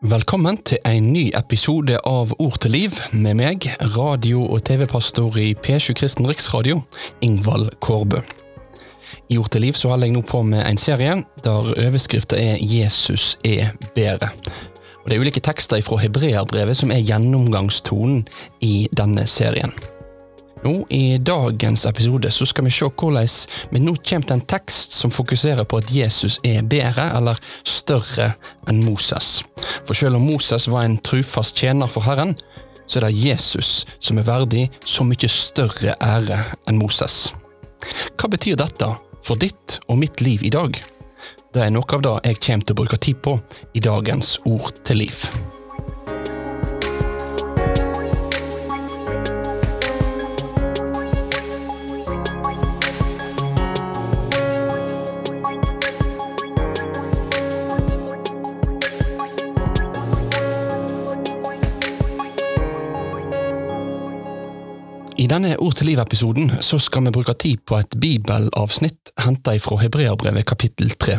Velkommen til en ny episode av Ord til liv med meg, radio- og TV-pastor i P7 Kristen Riksradio, Ingvald Kårbø. I Ord til liv så holder jeg nå på med en serie der overskriften er 'Jesus er bedre'. Og Det er ulike tekster fra hebreerbrevet som er gjennomgangstonen i denne serien. Nå I dagens episode så skal vi se hvordan vi nå kommer til en tekst som fokuserer på at Jesus er bedre eller større enn Moses. For selv om Moses var en trufast tjener for Herren, så er det Jesus som er verdig så mye større ære enn Moses. Hva betyr dette for ditt og mitt liv i dag? Det er noe av det jeg kommer til å bruke tid på i dagens Ord til liv. I denne Ord til liv-episoden så skal vi bruke tid på et bibelavsnitt henta fra Hebreabrevet kapittel 3.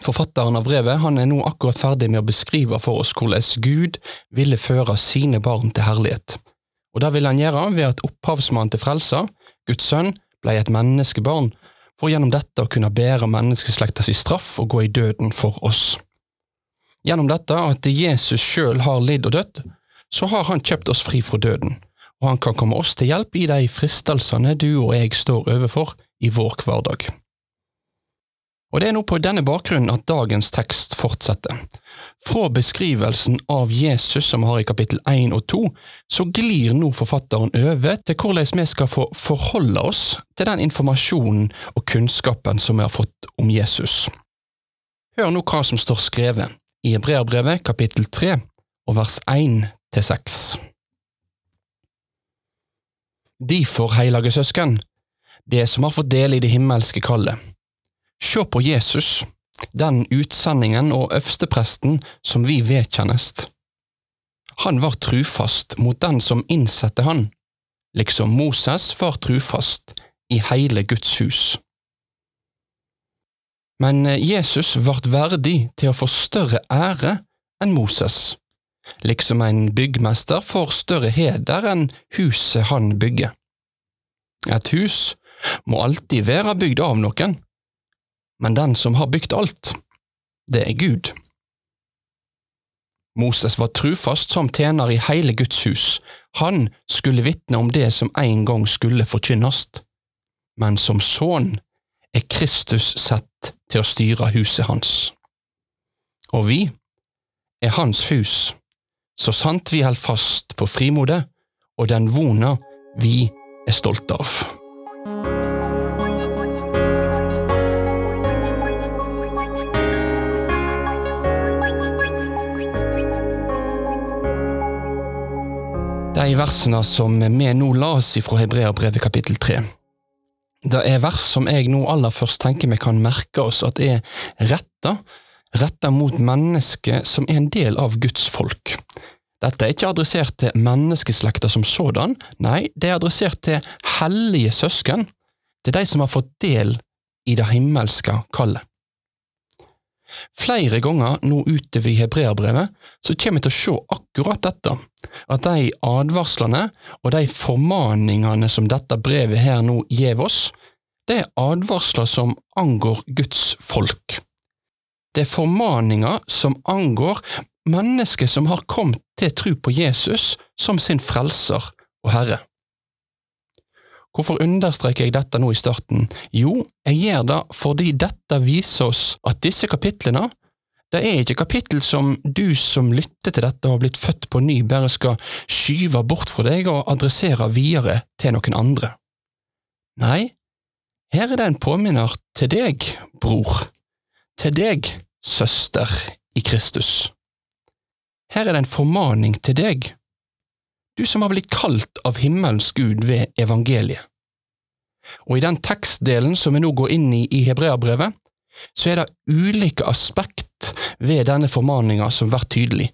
Forfatteren av brevet han er nå akkurat ferdig med å beskrive for oss hvordan Gud ville føre sine barn til herlighet. Og Det ville han gjøre ved at opphavsmannen til frelsa, Guds sønn, ble et menneskebarn, for gjennom dette å kunne bære menneskeslekta si straff og gå i døden for oss. Gjennom dette at Jesus sjøl har lidd og dødd, så har han kjøpt oss fri fra døden og han kan komme oss til hjelp i de fristelsene du og jeg står overfor i vår hverdag. Og Det er nå på denne bakgrunnen at dagens tekst fortsetter. Fra beskrivelsen av Jesus som vi har i kapittel 1 og 2, så glir nå forfatteren over til hvordan vi skal få forholde oss til den informasjonen og kunnskapen som vi har fått om Jesus. Hør nå hva som står skrevet i Hebreabrevet kapittel 3 og vers 1 til 6. Derfor, heilage søsken, det som har fått del i det himmelske kallet. Sjå på Jesus, den utsendingen og øverstepresten som vi vedkjennest. Han var trufast mot den som innsette han, liksom Moses var trufast i heile Guds hus. Men Jesus vart verdig til å få større ære enn Moses liksom en byggmester får større heder enn huset han bygger. Et hus må alltid være bygd av noen, men den som har bygd alt, det er Gud. Moses var trufast som tjener i hele Guds hus, han skulle vitne om det som en gang skulle forkynnes, men som sønn er Kristus sett til å styre huset hans. Og vi er hans hus så sant vi holder fast på frimodet og den vona vi er stolte av. De versene som vi nå las fra Hebreabrevet kapittel 3. Det er vers som jeg nå aller først tenker vi kan merke oss at er retta retta mot mennesker som er en del av Guds folk. Dette er ikke adressert til menneskeslekta som sådan, nei, det er adressert til hellige søsken, til de som har fått del i det himmelske kallet. Flere ganger nå utover i hebreerbrevet så kommer vi til å se akkurat dette, at de advarslene og de formaningene som dette brevet her nå gir oss, det er advarsler som angår Guds folk. Det er formaninger som angår mennesker som har kommet til tro på Jesus som sin frelser og herre. Hvorfor understreker jeg dette nå i starten? Jo, jeg gjør det fordi dette viser oss at disse kapitlene det er ikke kapittel som du som lytter til dette og har blitt født på ny, bare skal skyve bort fra deg og adressere videre til noen andre. Nei, her er det en påminner til deg, bror, til deg, søster i Kristus. Her er det en formaning til deg, du som har blitt kalt av himmelens Gud ved evangeliet. Og i den tekstdelen som vi nå går inn i i Hebreabrevet, så er det ulike aspekt ved denne formaninga som blir tydelig,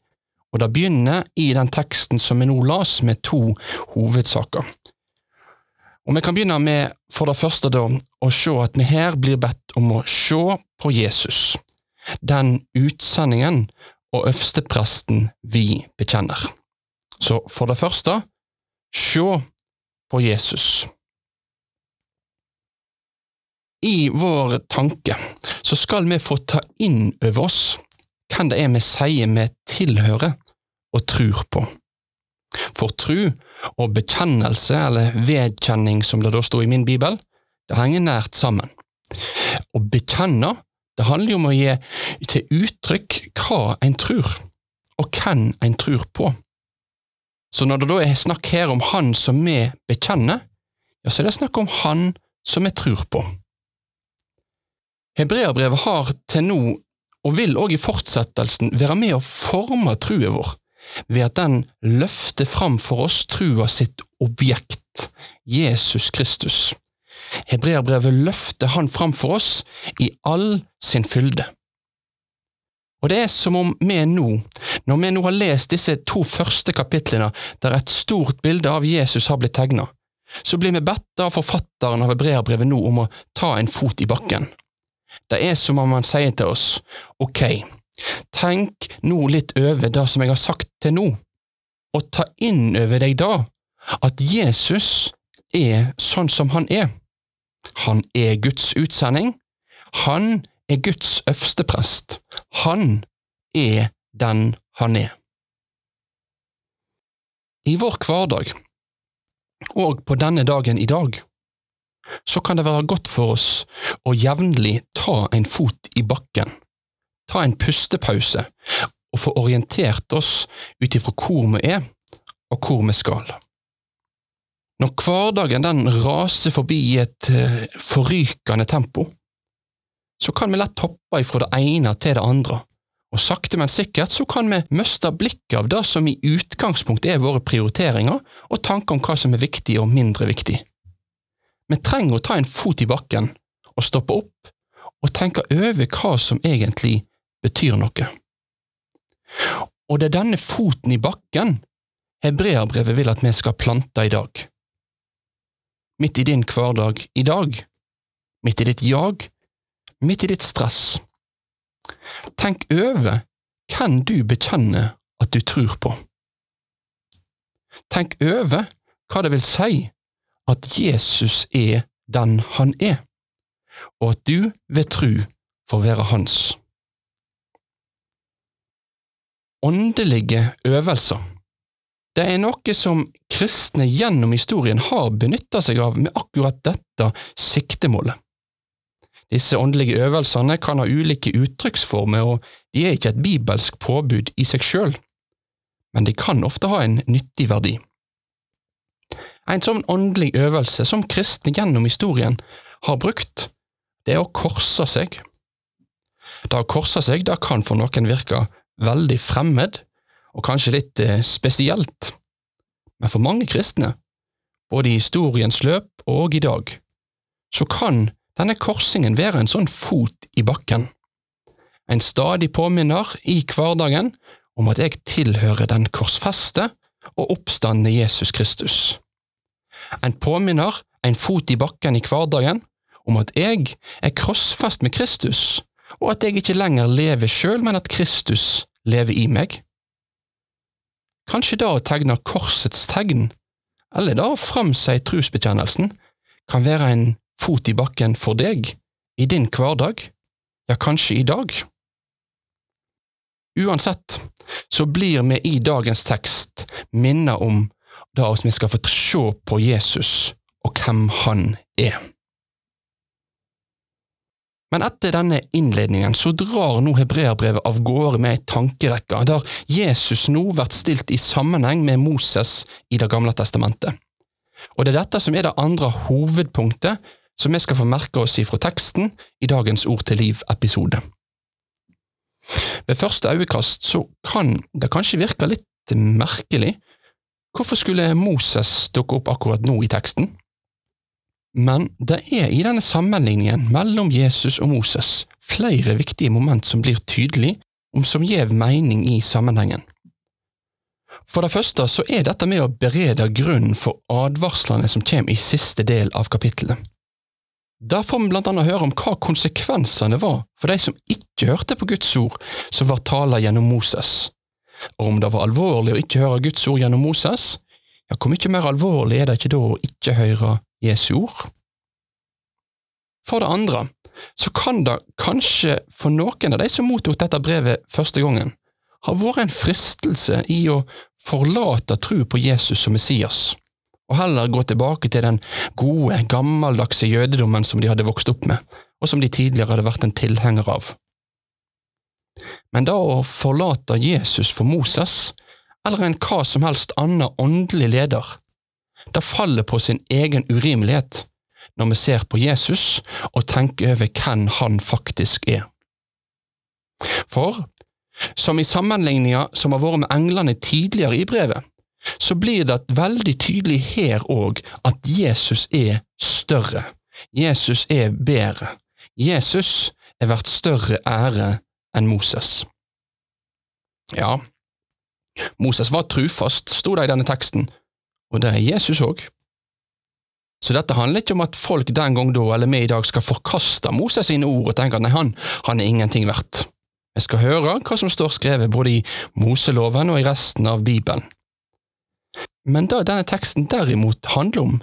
og det begynner i den teksten som vi nå las, med to hovedsaker. Og Vi kan begynne med for det første da, å se at vi her blir bedt om å se på Jesus, den utsendingen og øverstepresten vi bekjenner. Så for det første, se på Jesus. I vår tanke så skal vi få ta inn over oss hvem det er vi sier vi tilhører og tror på. For tru og bekjennelse, eller vedkjenning som det da sto i min bibel, det henger nært sammen. Å bekjenne, det handler jo om å gi til uttrykk hva en tror, og hvem en tror på. Så når det da er snakk her om Han som vi bekjenner, ja, så er det snakk om Han som vi tror på. Hebreabrevet har til nå, og vil òg i fortsettelsen, være med å forme trua vår, ved at den løfter fram for oss trua sitt objekt, Jesus Kristus. Hebreabrevet løfter han fram for oss i all sin fylde. Og det er som om vi nå, når vi nå har lest disse to første kapitlene der et stort bilde av Jesus har blitt tegna, så blir vi bedt av forfatteren av Hebreabrevet nå om å ta en fot i bakken. Det er som om han sier til oss, ok, tenk nå litt over det som jeg har sagt til nå, og ta inn over deg da at Jesus er sånn som han er. Han er Guds utsending. Han er Guds øverste prest. Han er den han er. I vår hverdag, og på denne dagen i dag, så kan det være godt for oss å jevnlig ta en fot i bakken, ta en pustepause og få orientert oss ut ifra hvor vi er og hvor vi skal. Når hverdagen den raser forbi i et uh, forrykende tempo, så kan vi lett hoppe ifra det ene til det andre, og sakte, men sikkert så kan vi miste blikket av det som i utgangspunktet er våre prioriteringer og tanker om hva som er viktig og mindre viktig. Vi trenger å ta en fot i bakken og stoppe opp og tenke over hva som egentlig betyr noe. Og det er denne foten i bakken Hebreabrevet vil at vi skal plante i dag midt i din hverdag i dag, midt i ditt jag, midt i ditt stress. Tenk over hvem du bekjenner at du tror på. Tenk over hva det vil si at Jesus er den han er, og at du ved tru får være hans. Åndelige øvelser det er noe som kristne gjennom historien har benytta seg av med akkurat dette siktemålet. Disse åndelige øvelsene kan ha ulike uttrykksformer, og de er ikke et bibelsk påbud i seg sjøl, men de kan ofte ha en nyttig verdi. En sånn åndelig øvelse som kristne gjennom historien har brukt, det er å korse seg. Det å korse seg det kan for noen virke veldig fremmed, og kanskje litt eh, spesielt, men for mange kristne, både i historiens løp og i dag, så kan denne korsingen være en sånn fot i bakken, en stadig påminner i hverdagen om at jeg tilhører den korsfeste og oppstandende Jesus Kristus. En påminner, en fot i bakken i hverdagen, om at jeg er krossfest med Kristus, og at jeg ikke lenger lever sjøl, men at Kristus lever i meg. Kanskje da å tegne korsets tegn, eller da å framsi trosbekjennelsen, kan være en fot i bakken for deg, i din hverdag, ja, kanskje i dag. Uansett så blir vi i dagens tekst minnet om da vi skal få se på Jesus og hvem han er. Men etter denne innledningen så drar nå hebreerbrevet av gårde med ei tankerekke der Jesus nå blir stilt i sammenheng med Moses i Det gamle testamentet. Og det er dette som er det andre hovedpunktet som vi skal få merke oss ifra teksten i dagens Ord til liv-episode. Ved første øyekast så kan det kanskje virke litt merkelig. Hvorfor skulle Moses dukke opp akkurat nå i teksten? Men det er i denne sammenligningen mellom Jesus og Moses flere viktige moment som blir tydelige, om som gjev mening i sammenhengen. For det første så er dette med å berede grunnen for advarslene som kommer i siste del av kapittelet. Der får vi blant annet høre om hva konsekvensene var for de som ikke hørte på Guds ord som var tala gjennom Moses. Og om det var alvorlig å ikke høre Guds ord gjennom Moses, ja, hvor mye mer alvorlig er det ikke da å ikke høre Jesu ord? For det andre så kan det kanskje for noen av de som mottok dette brevet første gangen, ha vært en fristelse i å forlate tro på Jesus som Messias, og heller gå tilbake til den gode, gammeldagse jødedommen som de hadde vokst opp med, og som de tidligere hadde vært en tilhenger av. Men da å forlate Jesus for Moses, eller en hva som helst annen åndelig leder, det faller på sin egen urimelighet når vi ser på Jesus og tenker over hvem han faktisk er. For, som i sammenligninga som har vært med englene tidligere i brevet, så blir det veldig tydelig her òg at Jesus er større. Jesus er bedre. Jesus er verdt større ære enn Moses. Ja, Moses var trufast, sto det i denne teksten, og det er Jesus òg. Så dette handler ikke om at folk den gang da, eller vi i dag, skal forkaste Moses sine ord og tenke at nei, han, han er ingenting verdt. Vi skal høre hva som står skrevet både i Moseloven og i resten av Bibelen. Men det denne teksten derimot handler om,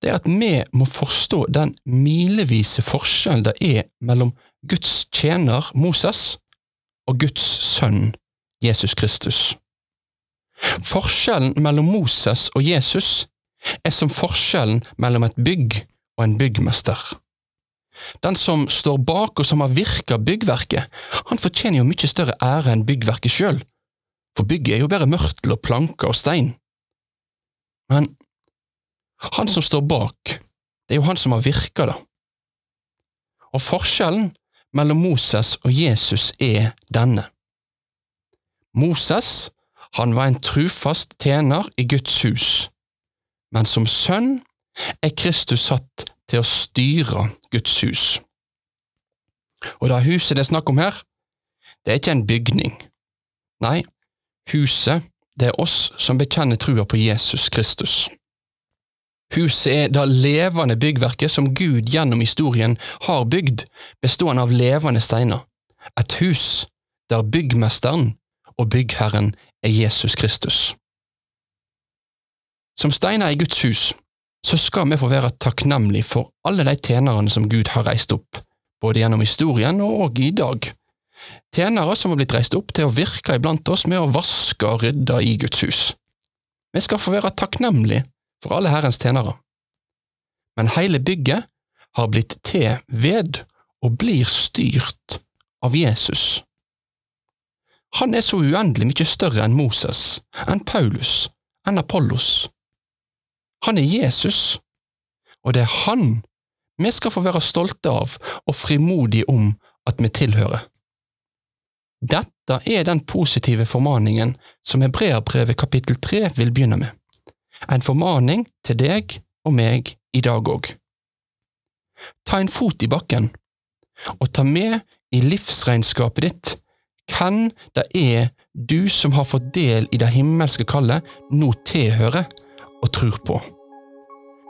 det er at vi må forstå den milevise forskjellen det er mellom Guds tjener Moses og Guds sønn Jesus Kristus. Forskjellen mellom Moses og Jesus er som forskjellen mellom et bygg og en byggmester. Den som står bak og som har virka byggverket, han fortjener jo mye større ære enn byggverket sjøl, for bygget er jo bare mørtel og planker og stein. Men han som står bak, det er jo han som har virka det. Og forskjellen mellom Moses og Jesus er denne. Moses, han var en trufast tjener i Guds hus men som sønn er Kristus satt til å styre Guds hus. Og det huset det er snakk om her, det er ikke en bygning. Nei, huset, det er oss som bekjenner trua på Jesus Kristus. Huset er det levende byggverket som Gud gjennom historien har bygd, bestående av levende steiner. Et hus der byggmesteren og byggherren er Jesus Kristus. Som steiner i Guds hus, så skal vi få være takknemlige for alle de tjenerne som Gud har reist opp, både gjennom historien og i dag. Tjenere som har blitt reist opp til å virke iblant oss med å vaske og rydde i Guds hus. Vi skal få være takknemlige for alle Herrens tjenere. Men hele bygget har blitt til ved og blir styrt av Jesus. Han er så uendelig mye større enn Moses, enn Paulus, enn Apollos, han er Jesus, og det er han vi skal få være stolte av og frimodige om at vi tilhører. Dette er den positive formaningen som Hebreabrevet kapittel tre vil begynne med, en formaning til deg og meg i dag òg. Ta en fot i bakken, og ta med i livsregnskapet ditt hvem det er du som har fått del i det himmelske kallet, nå tilhører og tror på.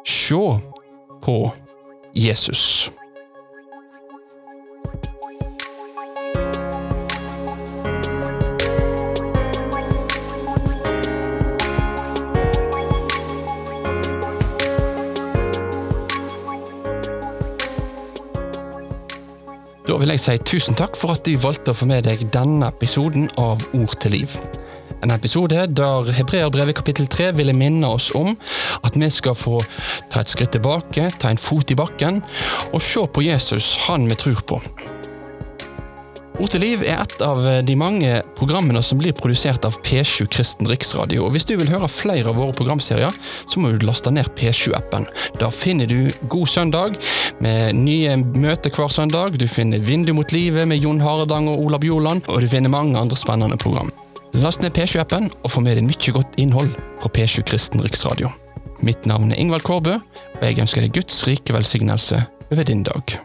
Se på Jesus. Da vil jeg si tusen takk for at du valgte å få med deg denne episoden av Ord til liv. En episode der Hebreerbrevet kapittel 3 ville minne oss om at vi skal få ta et skritt tilbake, ta en fot i bakken og se på Jesus, han vi tror på. Ord til liv er et av de mange programmene som blir produsert av P7 Kristen Riksradio. og Hvis du vil høre flere av våre programserier, så må du laste ned P7-appen. Da finner du God søndag med nye møter hver søndag. Du finner Vindu mot livet med Jon Haredang og Ola Bjoland, og du finner mange andre spennende program. Last ned P7-appen og få med deg mye godt innhold fra P7 Kristen Riksradio. Mitt navn er Ingvald Kårbø, og jeg ønsker deg Guds rike velsignelse over din dag.